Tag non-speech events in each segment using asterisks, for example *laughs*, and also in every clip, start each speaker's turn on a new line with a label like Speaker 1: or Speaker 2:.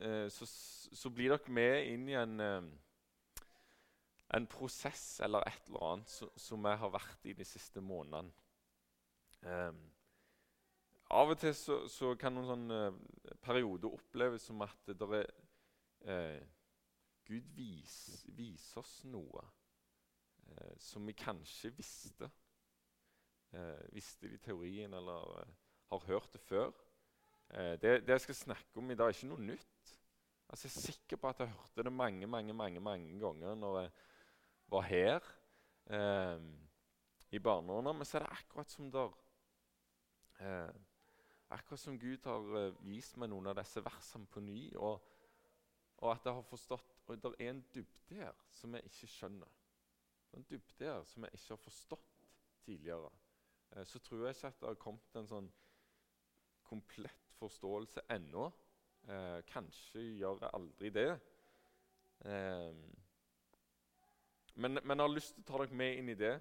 Speaker 1: eh, så, så, blir dere med inn i en, eh, en prosess eller et eller annet som jeg har vært i de siste månedene. Um, av og til så, så kan noen sånn periode oppleves som at det er eh, Gud vis, viser oss noe eh, som vi kanskje visste. Eh, visste det i teorien eller har hørt det før. Det, det, jeg skal snakke om i dag, er ikke noe nytt. Altså, jeg er sikker på at jeg hørte det mange mange, mange, mange ganger når jeg var her eh, i barneårene. Men så er det akkurat som der eh, Akkurat som Gud har eh, vist meg noen av disse versene på ny, og, og at jeg har forstått Og det er en dybde her som jeg ikke skjønner. Det er En dybde her som jeg ikke har forstått tidligere. Eh, så tror jeg ikke at det har kommet en sånn komplett forståelse ennå. Eh, kanskje gjør jeg aldri det. Eh, men, men, jeg har lyst til å ta dere med inn i det,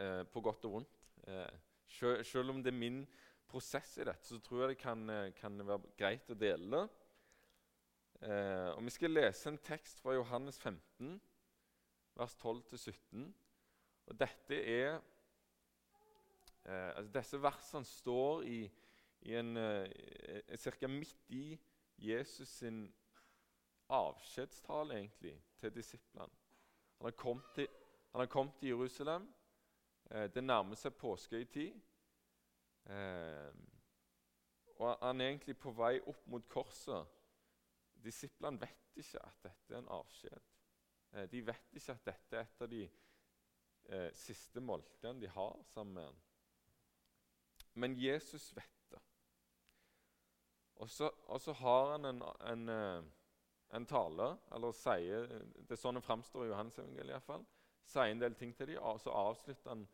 Speaker 1: eh, på godt og vondt. Eh, selv, selv, om det er min prosess i dette, så tror jeg det kan, eh, kan være greit å dele det. Eh, og Vi skal lese en tekst fra Johannes 15, vers 12-17. Og Dette er altså disse versene står i, ca. midt i Jesus sin avskjedstale egentlig, til disiplene. Han har kommet til, kommet til Jerusalem. Eh, det nærmer seg påskehøytid. Eh, og han er egentlig på vei opp mot korset. Disiplene vet ikke at dette er en avskjed. Eh, de vet ikke at dette er et av de eh, siste måltidene de har sammen med ham. Men Jesus vet. Og så, og så har han en, en, eh, en, tale, eller sier Det er sånn det framstår i Johannes evangeliet iallfall. Sier en del ting til dem, og så avslutter han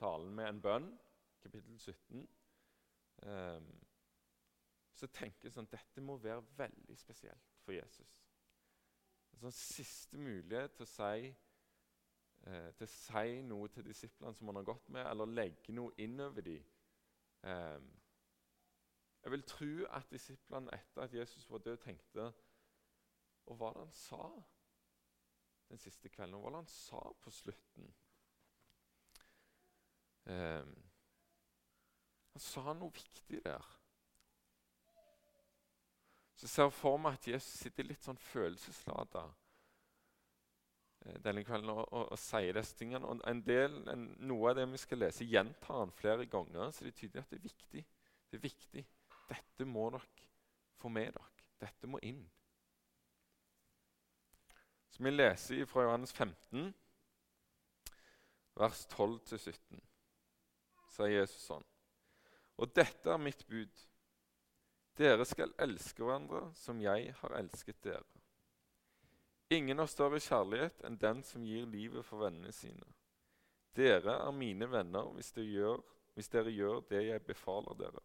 Speaker 1: talen med en bønn, kapittel 17. Um, ehm, så tenker jeg sånn Dette må være veldig spesielt for Jesus. En sånn siste mulighet til å si eh, til å si noe til disiplene som han har gått med, eller legge noe innover dem Um, jeg vil tro at disiplene etter at Jesus var død, tenkte Og hva var det han sa den siste kvelden? Og hva var det han sa på slutten? Um, han sa noe viktig der. Så jeg ser for meg at Jesus sitter litt sånn følelseslada Eh, denne kvelden og, og, og sier disse tingene. Og en del, en, Noe av det vi skal lese, gjentar han flere ganger, så det er tydelig at det er viktig. Det er viktig. Dette må dere få med dere. Dette må inn. Så vi leser fra Johannes 15, vers 12-17. sier Jesus sånn. Og dette er mitt bud. Dere skal elske hverandre som jeg har elsket dere. Ingen har større kjærlighet enn den som gir livet for vennene sine. Dere er mine venner hvis dere gjør, hvis dere gjør det jeg befaler dere.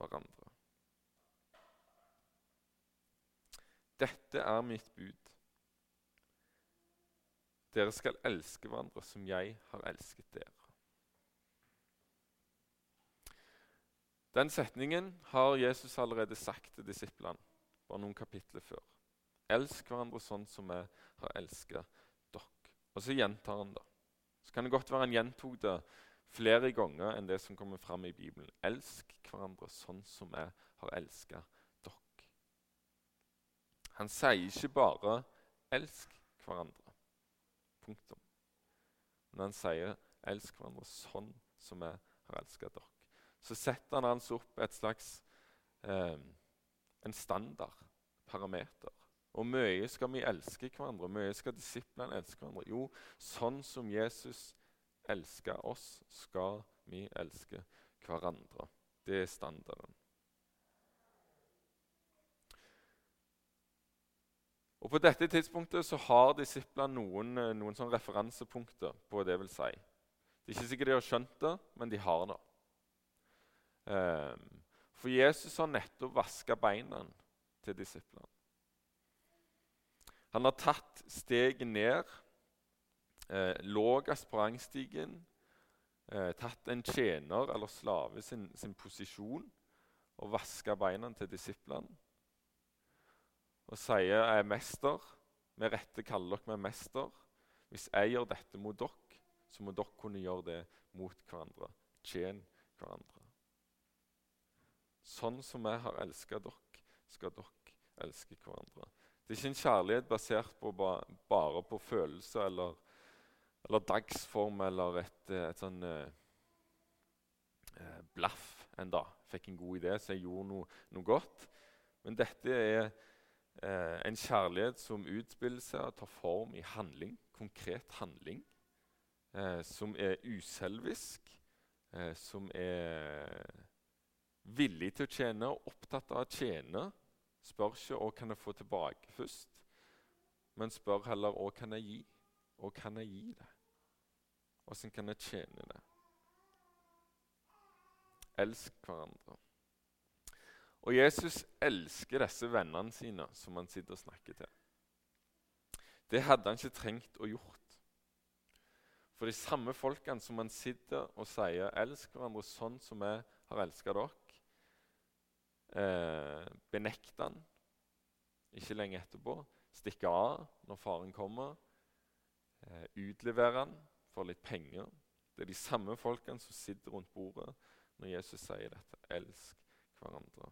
Speaker 1: hverandre. Dette er mitt bud. Dere skal elske hverandre som jeg har elsket dere. Den setningen har Jesus allerede sagt til disiplene bare noen kapitler før. Elsk hverandre sånn som vi har elsket dere. Og så gjentar han det. Så kan det godt være han gjentok det flere ganger enn det som kommer fram i Bibelen. Elsk hverandre sånn som jeg har elska dere. Han sier ikke bare 'elsk hverandre'. Punktum. Men han sier 'elsk hverandre sånn som jeg har elska dere'. Så setter han altså opp et slags eh, en standard, parameter. Og mye skal vi elske hverandre, mye skal disiplene elske hverandre. Jo, sånn som Jesus elsker oss, skal vi elske hverandre. Det er standarden. Og På dette tidspunktet så har disiplene noen, eh, noen sånn referansepunkter på det vil si. Det er ikke sikkert de har skjønt det, men de har det. Ehm, for Jesus har nettopp vaska beina til disiplene. Han har tatt steget ned eh, lågest på rangstigen, eh, tatt en tjener eller slave sin, sin posisjon og vaska beina til disiplene. Og sier 'Jeg er mester'. Med rette kaller dere meg mester. Hvis jeg gjør dette mot dere, så må dere kunne gjøre det mot hverandre. Tjen hverandre. Sånn som jeg har elska dere, skal dere elske hverandre. Det er ikke en kjærlighet basert på bare på følelser eller, eller dagsform eller et, et sånn eh, eh, blaff en dag. Fikk en god idé, så jeg gjorde noe, noe godt. Men dette er eh, en kjærlighet som utspiller seg og tar form i handling. Konkret handling. Eh, som er uselvisk. Eh, som er villig til å tjene og opptatt av å tjene. Spør ikke 'hva kan jeg få tilbake' først, men spør heller 'hva kan jeg gi'? Hva kan jeg gi det? Åssen kan jeg tjene det? Elsk hverandre. Og Jesus elsker disse vennene sine som han sitter og snakker til. Det hadde han ikke trengt å gjort. For de samme folkene som han sitter og sier 'elsk hverandre sånn som jeg har elska dere', eh, benekte han ikke lenge etterpå. stikker av når faren kommer. Eh, utlevere han for litt penger. Det er de samme folkene som sitter rundt bordet når Jesus sier dette. Elsk hverandre.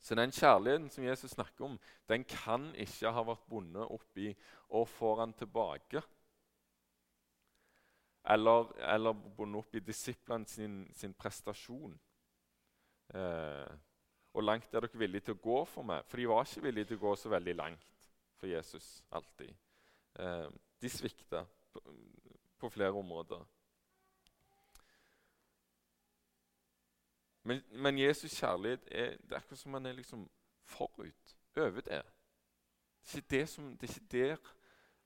Speaker 1: Så den kjærligheten som Jesus snakker om, den kan ikke ha vært bundet opp i og får han tilbake. Eller, eller bundet opp i disiplene sin, sin prestasjon. Eh, og langt er dere villige til å gå for meg? For de var ikke villige til å gå så veldig langt for Jesus alltid. Eh, de svikta på, på, flere områder. Men, men Jesus' kjærlighet er, det er akkurat som han er liksom forut, over det. Det er ikke, det som, det er ikke der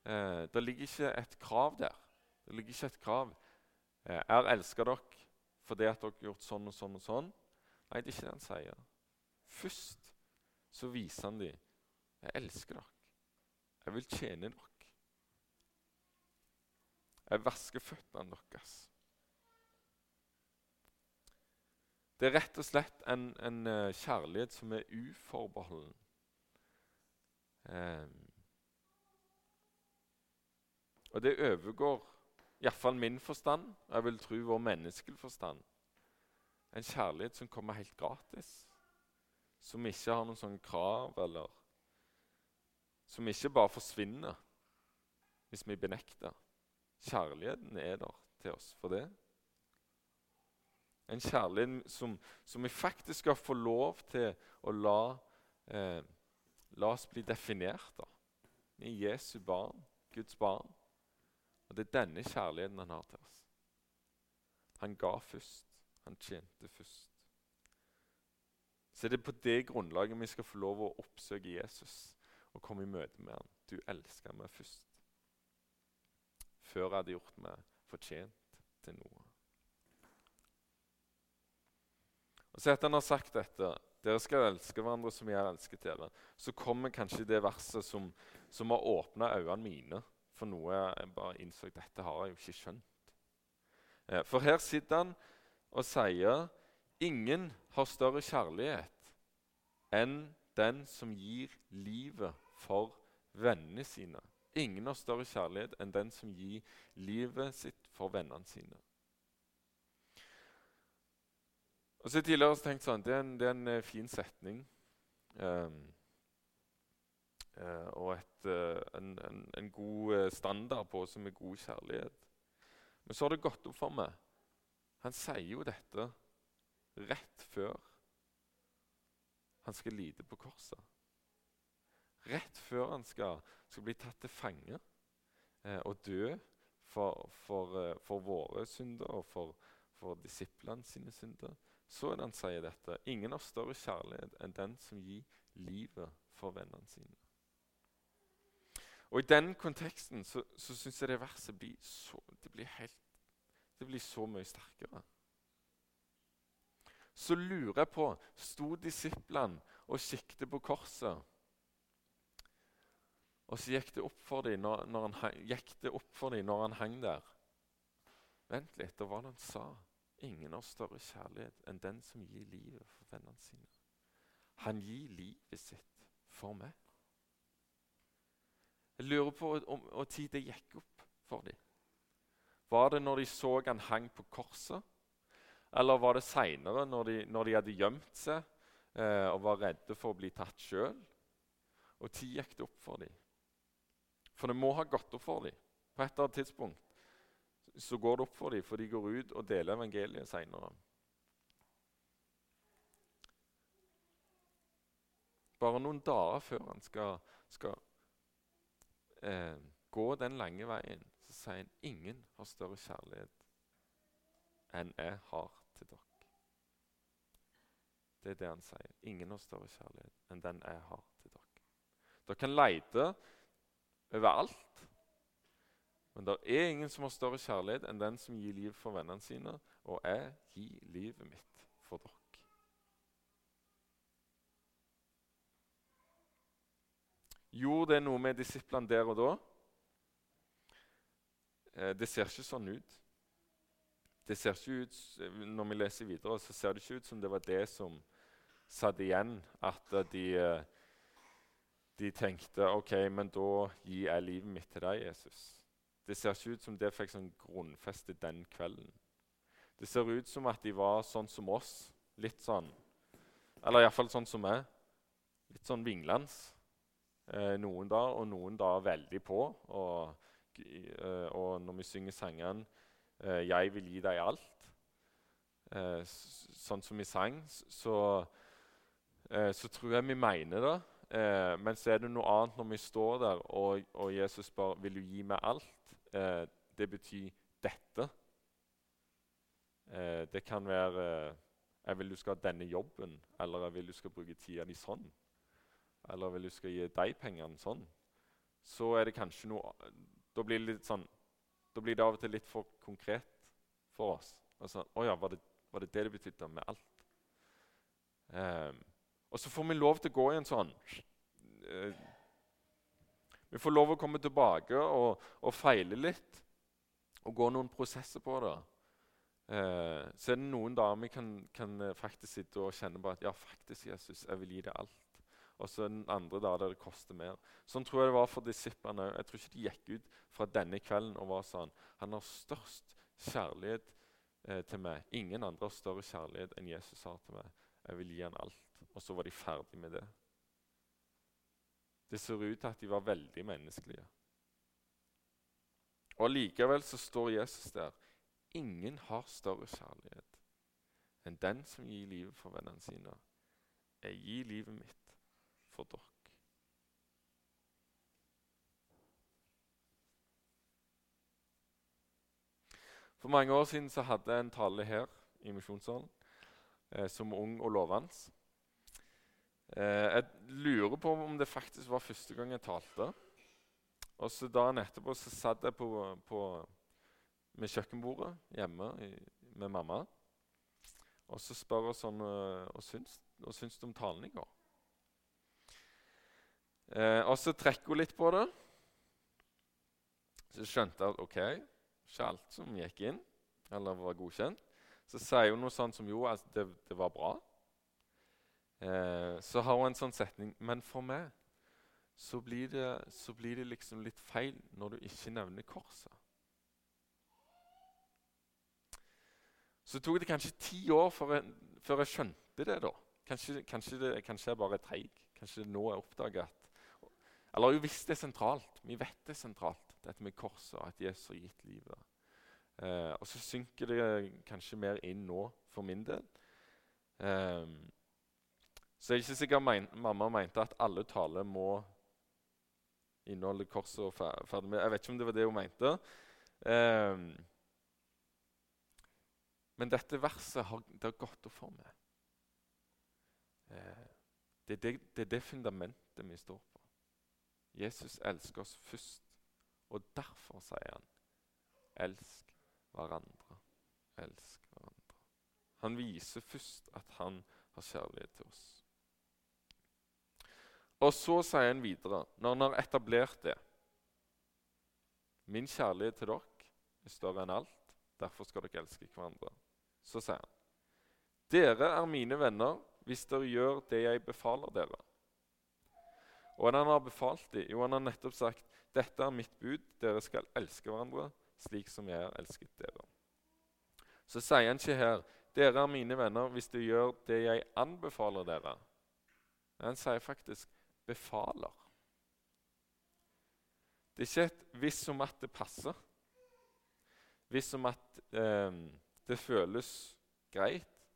Speaker 1: eh, Det ligger ikke et krav der. Det ligger ikke et krav. Eh, jeg elsker dere fordi at dere har gjort sånn og sånn og sånn. Nei, det er ikke det han sier. Først så viser han dem jeg elsker dere. Jeg vil tjene dere. Jeg vasker føttene deres. Det er rett og slett en, en uh, kjærlighet som er uforbeholden. Um, og det overgår iallfall min forstand, og jeg vil tro vår menneskelige forstand. En kjærlighet som kommer helt gratis. Som ikke har noen sånne krav, eller Som ikke bare forsvinner hvis vi benekter. Kjærligheten er der til oss for det. En kjærlighet som, som vi faktisk skal få lov til å la, eh, la oss bli definert av. Vi er Jesu barn, Guds barn. Og det er denne kjærligheten han har til oss. Han ga først. Han tjente først. Så det er på det grunnlaget vi skal få lov å oppsøke Jesus og komme i møte med ham. Du elsker meg først. Før jeg hadde gjort meg fortjent til noe. Og så etter han har sagt dette, dere skal elske hverandre som jeg har elsket dere, så kommer kanskje det verset som, som har åpna øynene mine for noe jeg bare innså dette har jeg jo ikke skjønt. Eh, for her sitter han og sier ingen har større kjærlighet enn den som gir livet for vennene sine. Ingen har større kjærlighet enn den som gir livet sitt for vennene sine. Og så tidligere har tenkt sånn, Det er en, det er en uh, fin setning. Um, og et, uh, en, en, en, god standard på som er god kjærlighet. Men så har det gått opp for meg han sier jo dette rett før han skal lide på korset. Rett før han skal, skal bli tatt til fange eh, og dø for, for, eh, for, våre synder og for, for disiplene sine synder. Så er det han sier dette. Ingen har større kjærlighet enn den som gir livet for vennene sine. Og I den konteksten så, så syns jeg det verset blir så, det blir helt, det blir så mye sterkere. Så lurer jeg på Sto disiplene og siktet på korset? Og så gikk det opp for dem når, når, han, gikk det opp for dem når han hang der. Vent litt, og hva han sa? Ingen har større kjærlighet enn den som gir livet for vennene sine. Han gir livet sitt for meg. Jeg lurer på når tid det gikk opp for dem. Var det når de så han hang på korset? Eller var det seinere, når, når, de hadde gjemt seg eh, og var redde for å bli tatt sjøl? Og tid gikk det opp for dem. For det må ha gått opp for dem. På et eller annet tidspunkt så går det opp for dem, for de går ut og deler evangeliet seinere. Bare noen dager før han skal, skal eh, gå den lange veien, så sier han ingen har større kjærlighet enn jeg har til dere. Det er det han sier. Ingen har større kjærlighet enn den jeg har til dere. Dere kan lete overalt, men det er ingen som har større kjærlighet enn den som gir liv for vennene sine, og jeg gir livet mitt for dere. Gjorde det noe med disiplene der og da? Eh, det ser ikke sånn ut. Det ser ikke ut, Når vi leser videre, så ser det ikke ut som det var det som satt igjen. At de, eh, de tenkte OK, men da gir jeg livet mitt til deg, Jesus. Det ser ikke ut som det fikk sånn grunnfeste den kvelden. Det ser ut som at de var sånn som oss. Litt sånn Eller iallfall sånn som meg. Litt sånn vinglende. Eh, noen da, og noen da veldig på. Og, eh, og når vi synger sangene eh, 'Jeg vil gi deg alt', eh, sånn som vi sang, så, eh, så tror jeg vi mener det. Eh, men så er det noe annet når vi står der og, og Jesus spør 'Vil du gi meg alt?' det betyr dette. det kan være 'Jeg vil du skal ha denne jobben', eller 'Jeg vil du skal bruke tida di sånn' eller jeg vil du skal gi deg pengene sånn, så er det kanskje noe Da blir det litt sånn, da blir det av og til litt for konkret for oss. Altså, Å ja, var det, var det det det betydde med alt? Um, og så får vi lov til å gå i en sånn uh, Vi får lov å komme tilbake og, og, feile litt og gå noen prosesser på det. Uh, så er det noen dager vi kan, kan, faktisk sitte og kjenne på at ja, faktisk, Jesus, jeg vil gi deg alt og så den andre da, der det koster mer. Sånn tror jeg det var for disiplene òg. Jeg tror ikke de gikk ut fra denne kvelden og var sånn Han har størst kjærlighet eh, til meg. Ingen andre har større kjærlighet enn Jesus har til meg. Jeg vil gi han alt. Og så var de ferdig med det. Det ser ut til at de var veldig menneskelige. Og Likevel så står Jesus der. Ingen har større kjærlighet enn den som gir livet for vennene sine. Jeg gir livet mitt for dere. For mange år siden så hadde jeg en tale her i Misjonssalen eh, som ung og lovende. Eh, jeg lurer på om det faktisk var første gang jeg talte. Og så Dagen etterpå så satt jeg på, på, med kjøkkenbordet hjemme i, med mamma. Og så spør hun sånn Hva syns, syns du om talen i går? Eh, og så trekker hun litt på det. Så skjønte jeg at ok, ikke alt som gikk inn, eller var godkjent. Så sier hun noe sånt som jo, altså, det, det var bra. Eh, så har hun en sånn setning Men for meg så blir, det, så blir det liksom litt feil når du ikke nevner korset. Så tok det kanskje ti år før jeg, før jeg skjønte det. da. Kanskje, kanskje, det, kanskje jeg bare er treig. Kanskje nå jeg oppdager at eller jo, hvis det er sentralt. Vi vet det er sentralt, dette med korset at Jesus har gitt livet. Eh, og så synker det kanskje mer inn nå for min del. Eh, så jeg er ikke sikkert men, mamma mente at alle taler må inneholde korset og ferdig med Jeg vet ikke om det var det hun mente. Um, men dette verset har, det har gått opp for meg. Eh, det, det, det er det fundamentet vi står på. Jesus elsker oss først, og derfor sier han elsk hverandre. Elsk hverandre. Han viser først at han har kjærlighet til oss. Og så sier han videre, når han har etablert det Min kjærlighet til dere er større enn alt, derfor skal dere elske hverandre. Så sier han, dere er mine venner hvis dere gjør det jeg befaler dere. Og han har befalt dem? Jo, han har nettopp sagt dette er mitt bud, dere skal elske hverandre slik som jeg har elsket dere. Så sier han ikke her dere er mine venner hvis dere gjør det jeg anbefaler dere. Han sier faktisk befaler. Det er ikke et 'hvis om at det passer', hvis om at eh, det føles greit.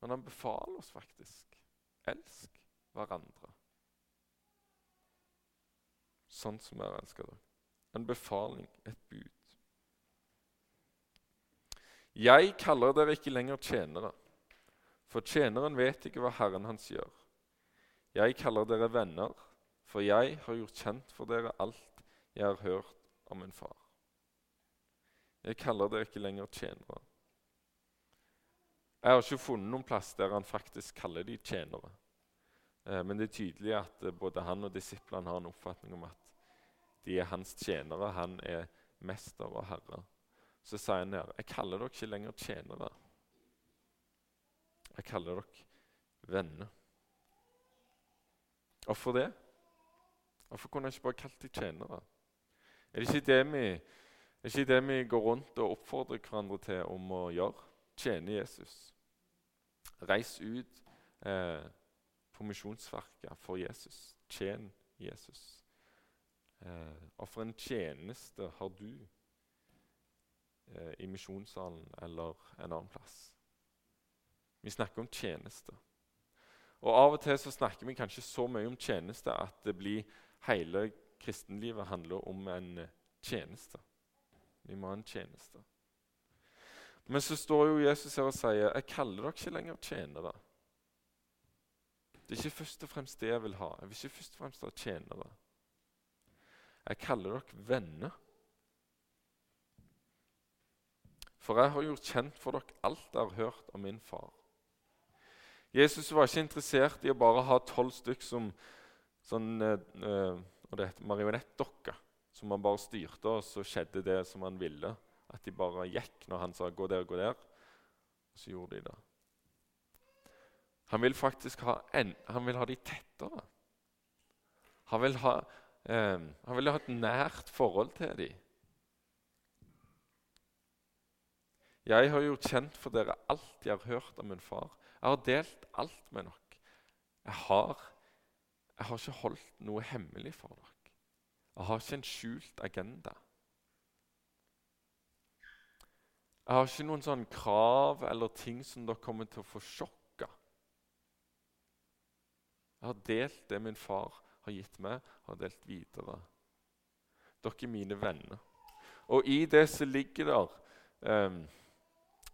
Speaker 1: Men han befaler oss faktisk elsk hverandre. Sånn som jeg elsker det. En befaling, et bud. Jeg kaller dere ikke lenger tjenere, for tjeneren vet ikke hva Herren hans gjør. Jeg kaller dere venner, for jeg har gjort kjent for dere alt jeg har hørt om min far. Jeg kaller dere ikke lenger tjenere. Jeg har ikke funnet noen plass der han faktisk kaller de tjenere. Eh, men det er tydelig at eh, både han og disiplene har en oppfatning om at de er hans tjenere. Han er mester og herre. Så sier han her jeg kaller dere ikke lenger tjenere. Jeg kaller dere venner. Hvorfor det? Hvorfor kunne jeg ikke bare kalt dem tjenere? Er det ikke det vi, er ikke det vi går rundt og oppfordrer hverandre til om å gjøre? Tjene Jesus. Reis ut eh, på misjonsverket for Jesus. Tjen Jesus. Eh, og for en tjeneste har du eh, i misjonssalen eller en annen plass? Vi snakker om tjeneste. Og Av og til så snakker vi kanskje så mye om tjeneste at det blir hele kristenlivet handler om en tjeneste. Vi må ha en tjeneste. Men så står jo Jesus her og sier jeg kaller dere ikke lenger tjenere. Det er ikke først og fremst det jeg vil ha. Jeg vil ikke først og fremst ha tjenere. Jeg kaller dere venner. For jeg har gjort kjent for dere alt jeg har hørt om min far. Jesus var ikke interessert i å bare ha tolv stykk som sånn, eh, eh marionettdokker, som han bare styrte, og så skjedde det som han ville. At de bare gikk når han sa 'gå der, gå der', og så gjorde de det. Han vil faktisk ha, en, han vil ha de tettere. Han vil ha, eh, han vil ha et nært forhold til dem. Jeg har gjort kjent for dere alt jeg har hørt av min far. Jeg har delt alt med dere. Jeg har, jeg har ikke holdt noe hemmelig for dere. Jeg har ikke en skjult agenda. Jeg har ikke noen sånn krav eller ting som dere kommer til å få sjokk av. Jeg har delt det min far har gitt meg, har delt videre. Dere er mine venner. Og i det så ligger der um,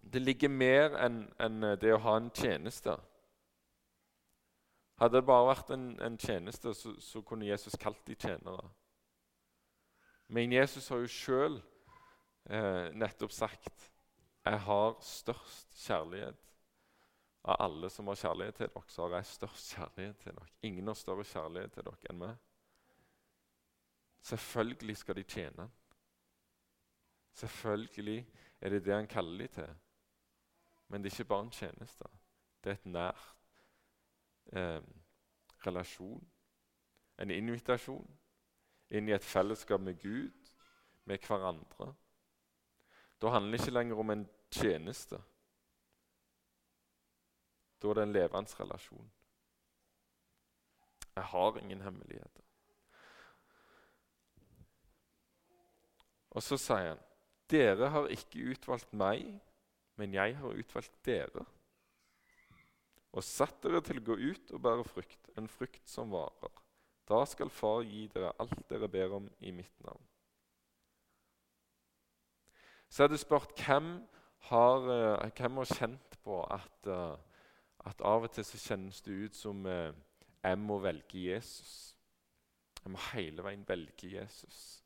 Speaker 1: det ligger mer enn en det å ha en tjeneste. Hadde det bare vært en, en tjeneste, så, så, kunne Jesus kalt de tjenere. Men Jesus har jo sjøl eh, nettopp sagt jeg har størst kjærlighet. Av alle som har kjærlighet til dere, så har jeg størst kjærlighet til dere. Ingen har større kjærlighet til dere enn meg. Selvfølgelig skal de tjene. Selvfølgelig er det det han kaller de til. Men det er ikke bare en tjeneste. Det er et nært eh, relasjon. En invitasjon inn i et fellesskap med Gud, med hverandre. Da handler det ikke lenger om en tjeneste. Da er det en levende relasjon. Jeg har ingen hemmeligheter. Og så sier han, 'Dere har ikke utvalgt meg, men jeg har utvalgt dere og satt dere til å gå ut og bære frukt, en frukt som varer. Da skal Far gi dere alt dere ber om i mitt navn. Så er det spurt hvem har, uh, hvem har kjent på at, uh, at, av og til så kjennes det ut som uh, jeg må velge Jesus. Jeg må hele veien velge Jesus.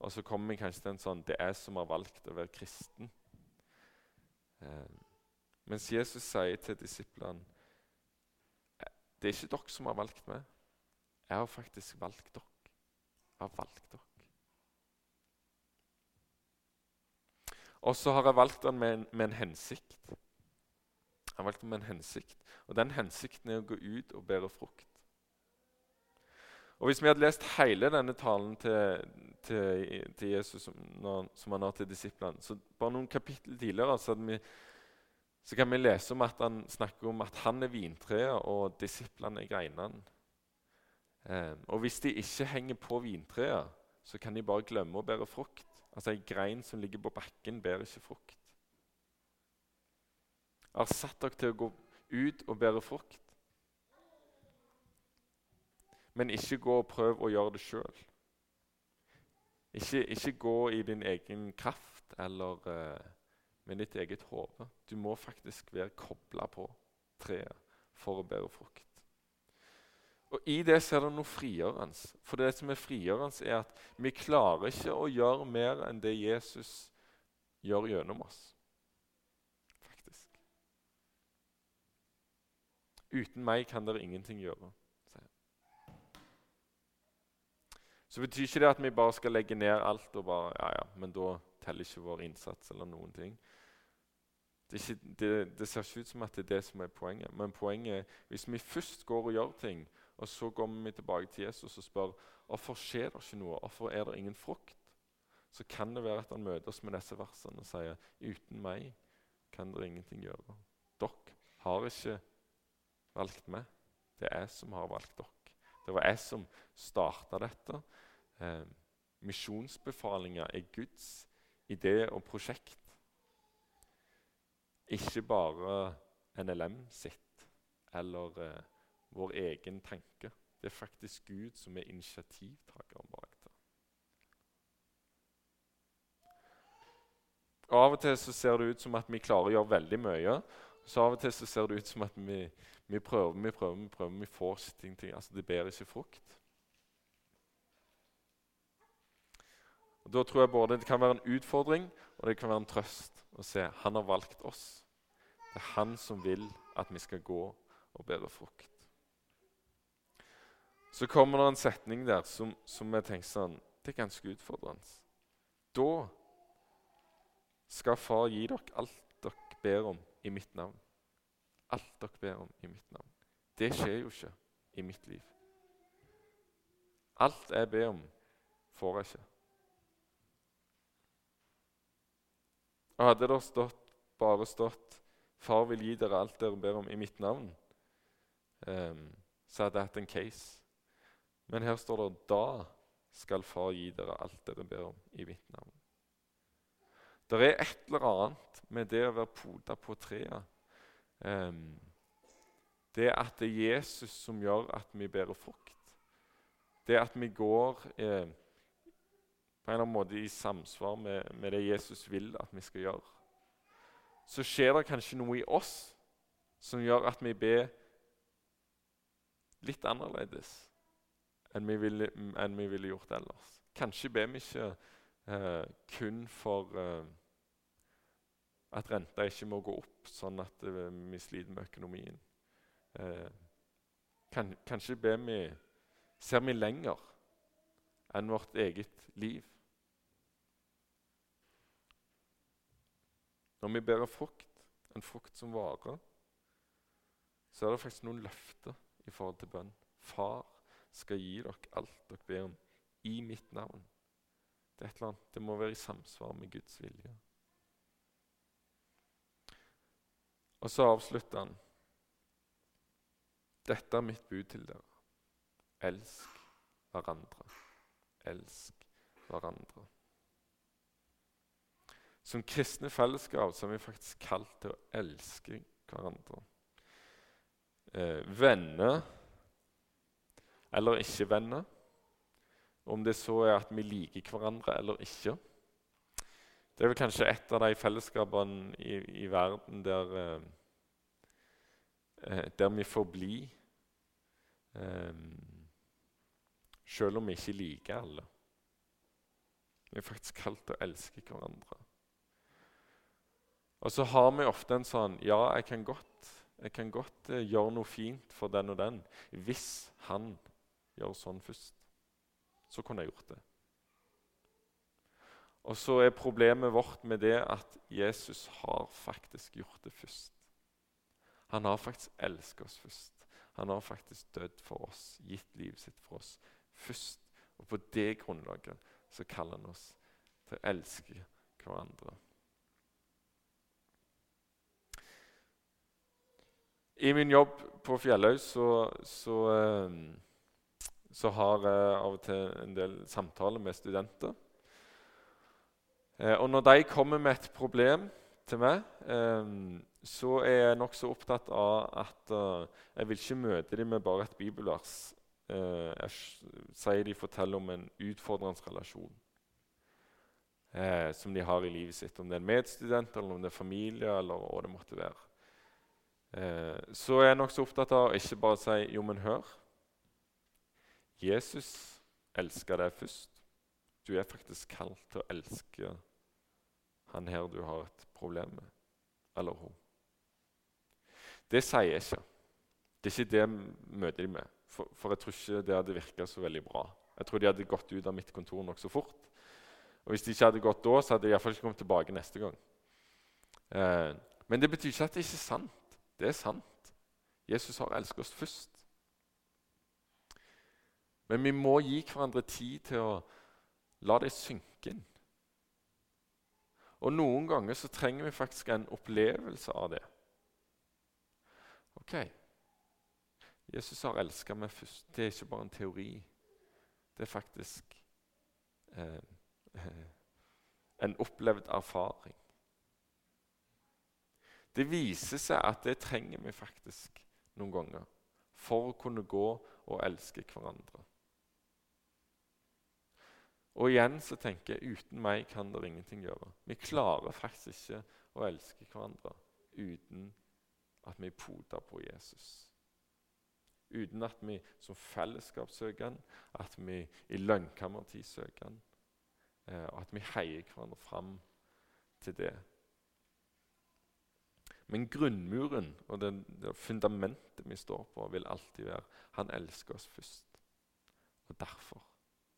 Speaker 1: Og så kommer vi kanskje til en sånn Det er som har valgt å være kristen. Eh, mens Jesus sier til disiplene Det er ikke dere som har valgt meg. Jeg har faktisk valgt dere. Jeg har valgt dere. Og så har jeg valgt den med en, med en hensikt. Jeg har valgt den med en hensikt. Og den hensikten er å gå ut og bære frukt. Og Hvis vi hadde lest hele denne talen til, til, til Jesus som, når, som, han har til disiplene, så bare noen kapittel tidligere så, vi, så, kan vi lese om at han snakker om at han er vintreet og disiplene er greinene. Eh, og Hvis de ikke henger på vintreet, så kan de bare glemme å bære frukt. Altså Ei grein som ligger på bakken, bærer ikke frukt. Jeg har satt dere til å gå ut og bære frukt. Men ikke gå og prøv å gjøre det sjøl. Ikke, ikke, gå i din egen kraft eller uh, med ditt eget hode. Du må faktisk være kobla på treet for å bære frukt. Og I det så er det noe frigjørende. For det som er frigjørende, er at vi klarer ikke å gjøre mer enn det Jesus gjør gjennom oss. Faktisk. Uten meg kan dere ingenting gjøre. Så betyr ikke det at vi bare skal legge ned alt og bare Ja, ja, men da teller ikke vår innsats eller noen ting. Det, ikke, det, det ser ikke ut som at det er det som er poenget. Men poenget er hvis vi først går og gjør ting, og så kommer vi tilbake til Jesus og spør hvorfor skjer det ikke noe, hvorfor er det ingen frukt. Så kan det være at han møter oss med disse versene og sier uten meg kan dere ingenting gjøre. Dere har ikke valgt meg. Det er jeg som har valgt dere. Det var jeg som starta dette. Eh, misjonsbefalinger er Guds idé og prosjekt. Ikke bare NLM sitt eller eh, vår egen tanke. Det er faktisk Gud som er initiativtakeren bak det. Av og til så ser det ut som at vi klarer å gjøre veldig mye. Så av og til så ser det ut som at vi, vi prøver, vi prøver, vi prøver, vi får ting til. Altså, det bærer ikke frukt. Og Da tror jeg både det kan være en utfordring og det kan være en trøst å se han har valgt oss. Det er han som vil at vi skal gå og bære frukt. Så kommer det en setning der som, som jeg tenker sånn Det er ganske utfordrende. Da skal Far gi dere alt dere ber om i mitt navn. Alt dere ber om i mitt navn. Det skjer jo ikke i mitt liv. Alt jeg ber om, får jeg ikke. Og Hadde det stått, bare stått 'Far vil gi dere alt dere ber om i mitt navn', um, så hadde jeg hatt en case. Men her står det 'da skal Far gi dere alt dere ber om i mitt navn'. Det er et eller annet med det å være poda på treet. Um, det at det er Jesus som gjør at vi bærer frukt. Det at vi går eh, på en eller annen måte i samsvar med, med, det Jesus vil at vi skal gjøre. Så skjer det kanskje noe i oss som gjør at vi ber litt annerledes enn vi ville, enn vi ville gjort ellers. Kanskje ber vi ikke eh, kun for eh, at renta ikke må gå opp, sånn at eh, vi sliter med økonomien. Eh, kan, kanskje vi, ser vi lenger enn vårt eget liv. Når vi bærer frukt, en frukt som varer, så er det faktisk noen løfter i forhold til bønn. Far, skal gi dere alt dere ber om, i mitt navn. Det, er et eller annet, det må være i samsvar med Guds vilje. Og så avslutter han. Dette er mitt bud til dere. Elsk hverandre. Elsk hverandre. Som kristne fellesskap så er vi faktisk kalt til å elske hverandre. Eh, venner eller ikke venner. Om det så er at vi liker hverandre eller ikke. Det er vel kanskje et av de fellesskapene i, i verden der, eh, eh der vi får bli. Eh, selv om vi ikke liker alle. Vi er faktisk kalt til å elske hverandre. Og så har vi ofte en sånn Ja, jeg kan godt, jeg kan godt eh, gjøre noe fint for den og den hvis han gjør sånn først. Så kunne jeg gjort det. Og så er problemet vårt med det at Jesus har faktisk gjort det først. Han har faktisk elsket oss først. Han har faktisk dødd for oss, gitt livet sitt for oss først. Og på det grunnlaget så kaller han oss til å elske hverandre. I min jobb på Fjellhaug så, så, eh, så, har jeg av og til en del samtaler med studenter. Eh, og når de kommer med et problem til meg, eh, så er jeg nokså opptatt av at jeg vil ikke møte dem med bare et bibelvers. Jeg sier de forteller om en utfordrende relasjon eh, som de har i livet sitt. Om det er en medstudent, eller om det er familie, eller hva det måtte være. Eh, så er jeg nokså opptatt av å ikke bare si 'jo, men hør'. Jesus elsker deg først. Du er faktisk kalt til å elske han her du har et problem med, eller hun. Det sier jeg ikke. Det er ikke det jeg møter de med. For, for jeg tror ikke det hadde virka så veldig bra. Jeg tror de hadde gått ut av mitt kontor nokså fort. Og Hvis de ikke hadde gått da, så hadde de iallfall ikke kommet tilbake neste gang. Eh, men det betyr ikke at det ikke er sant. Det er sant. Jesus har elsket oss først. Men vi må gi hverandre tid til å la det synke inn. Og noen ganger så trenger vi faktisk en opplevelse av det. Ok, Jesus har elsket meg først. Det er ikke bare en teori. Det er faktisk eh, *laughs* en opplevd erfaring. Det viser seg at det trenger vi faktisk noen ganger for å kunne gå og elske hverandre. Og igjen så tenker jeg uten meg kan dere ingenting gjøre. Vi klarer faktisk ikke å elske hverandre uten at vi poder på Jesus. Uten at vi som fellesskap søker han, at vi i lønnkammertid søker han, eh, og at vi heier hverandre fram til det. Men grunnmuren og det, det fundamentet vi står på, vil alltid være han elsker oss først. Og derfor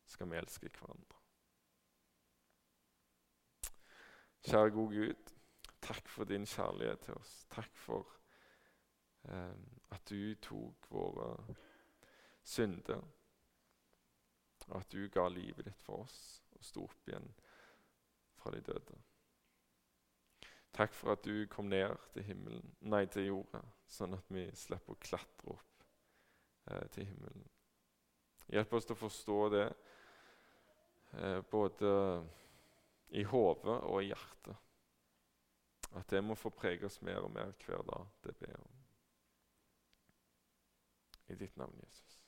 Speaker 1: skal vi elske hverandre. Kjære gode Gud, takk for din kjærlighet til oss. Takk for eh, at du tok våre synder, og at du ga livet ditt for oss og sto opp igjen fra de døde. Takk for at du kom ned til himmelen, nei, til jorda, sånn at vi slipper å klatre opp eh, til himmelen. Hjelp oss til å forstå det både i hodet og i hjertet. At det må få prege oss mer og mer hver dag. Det ber om. I ditt navn, Jesus.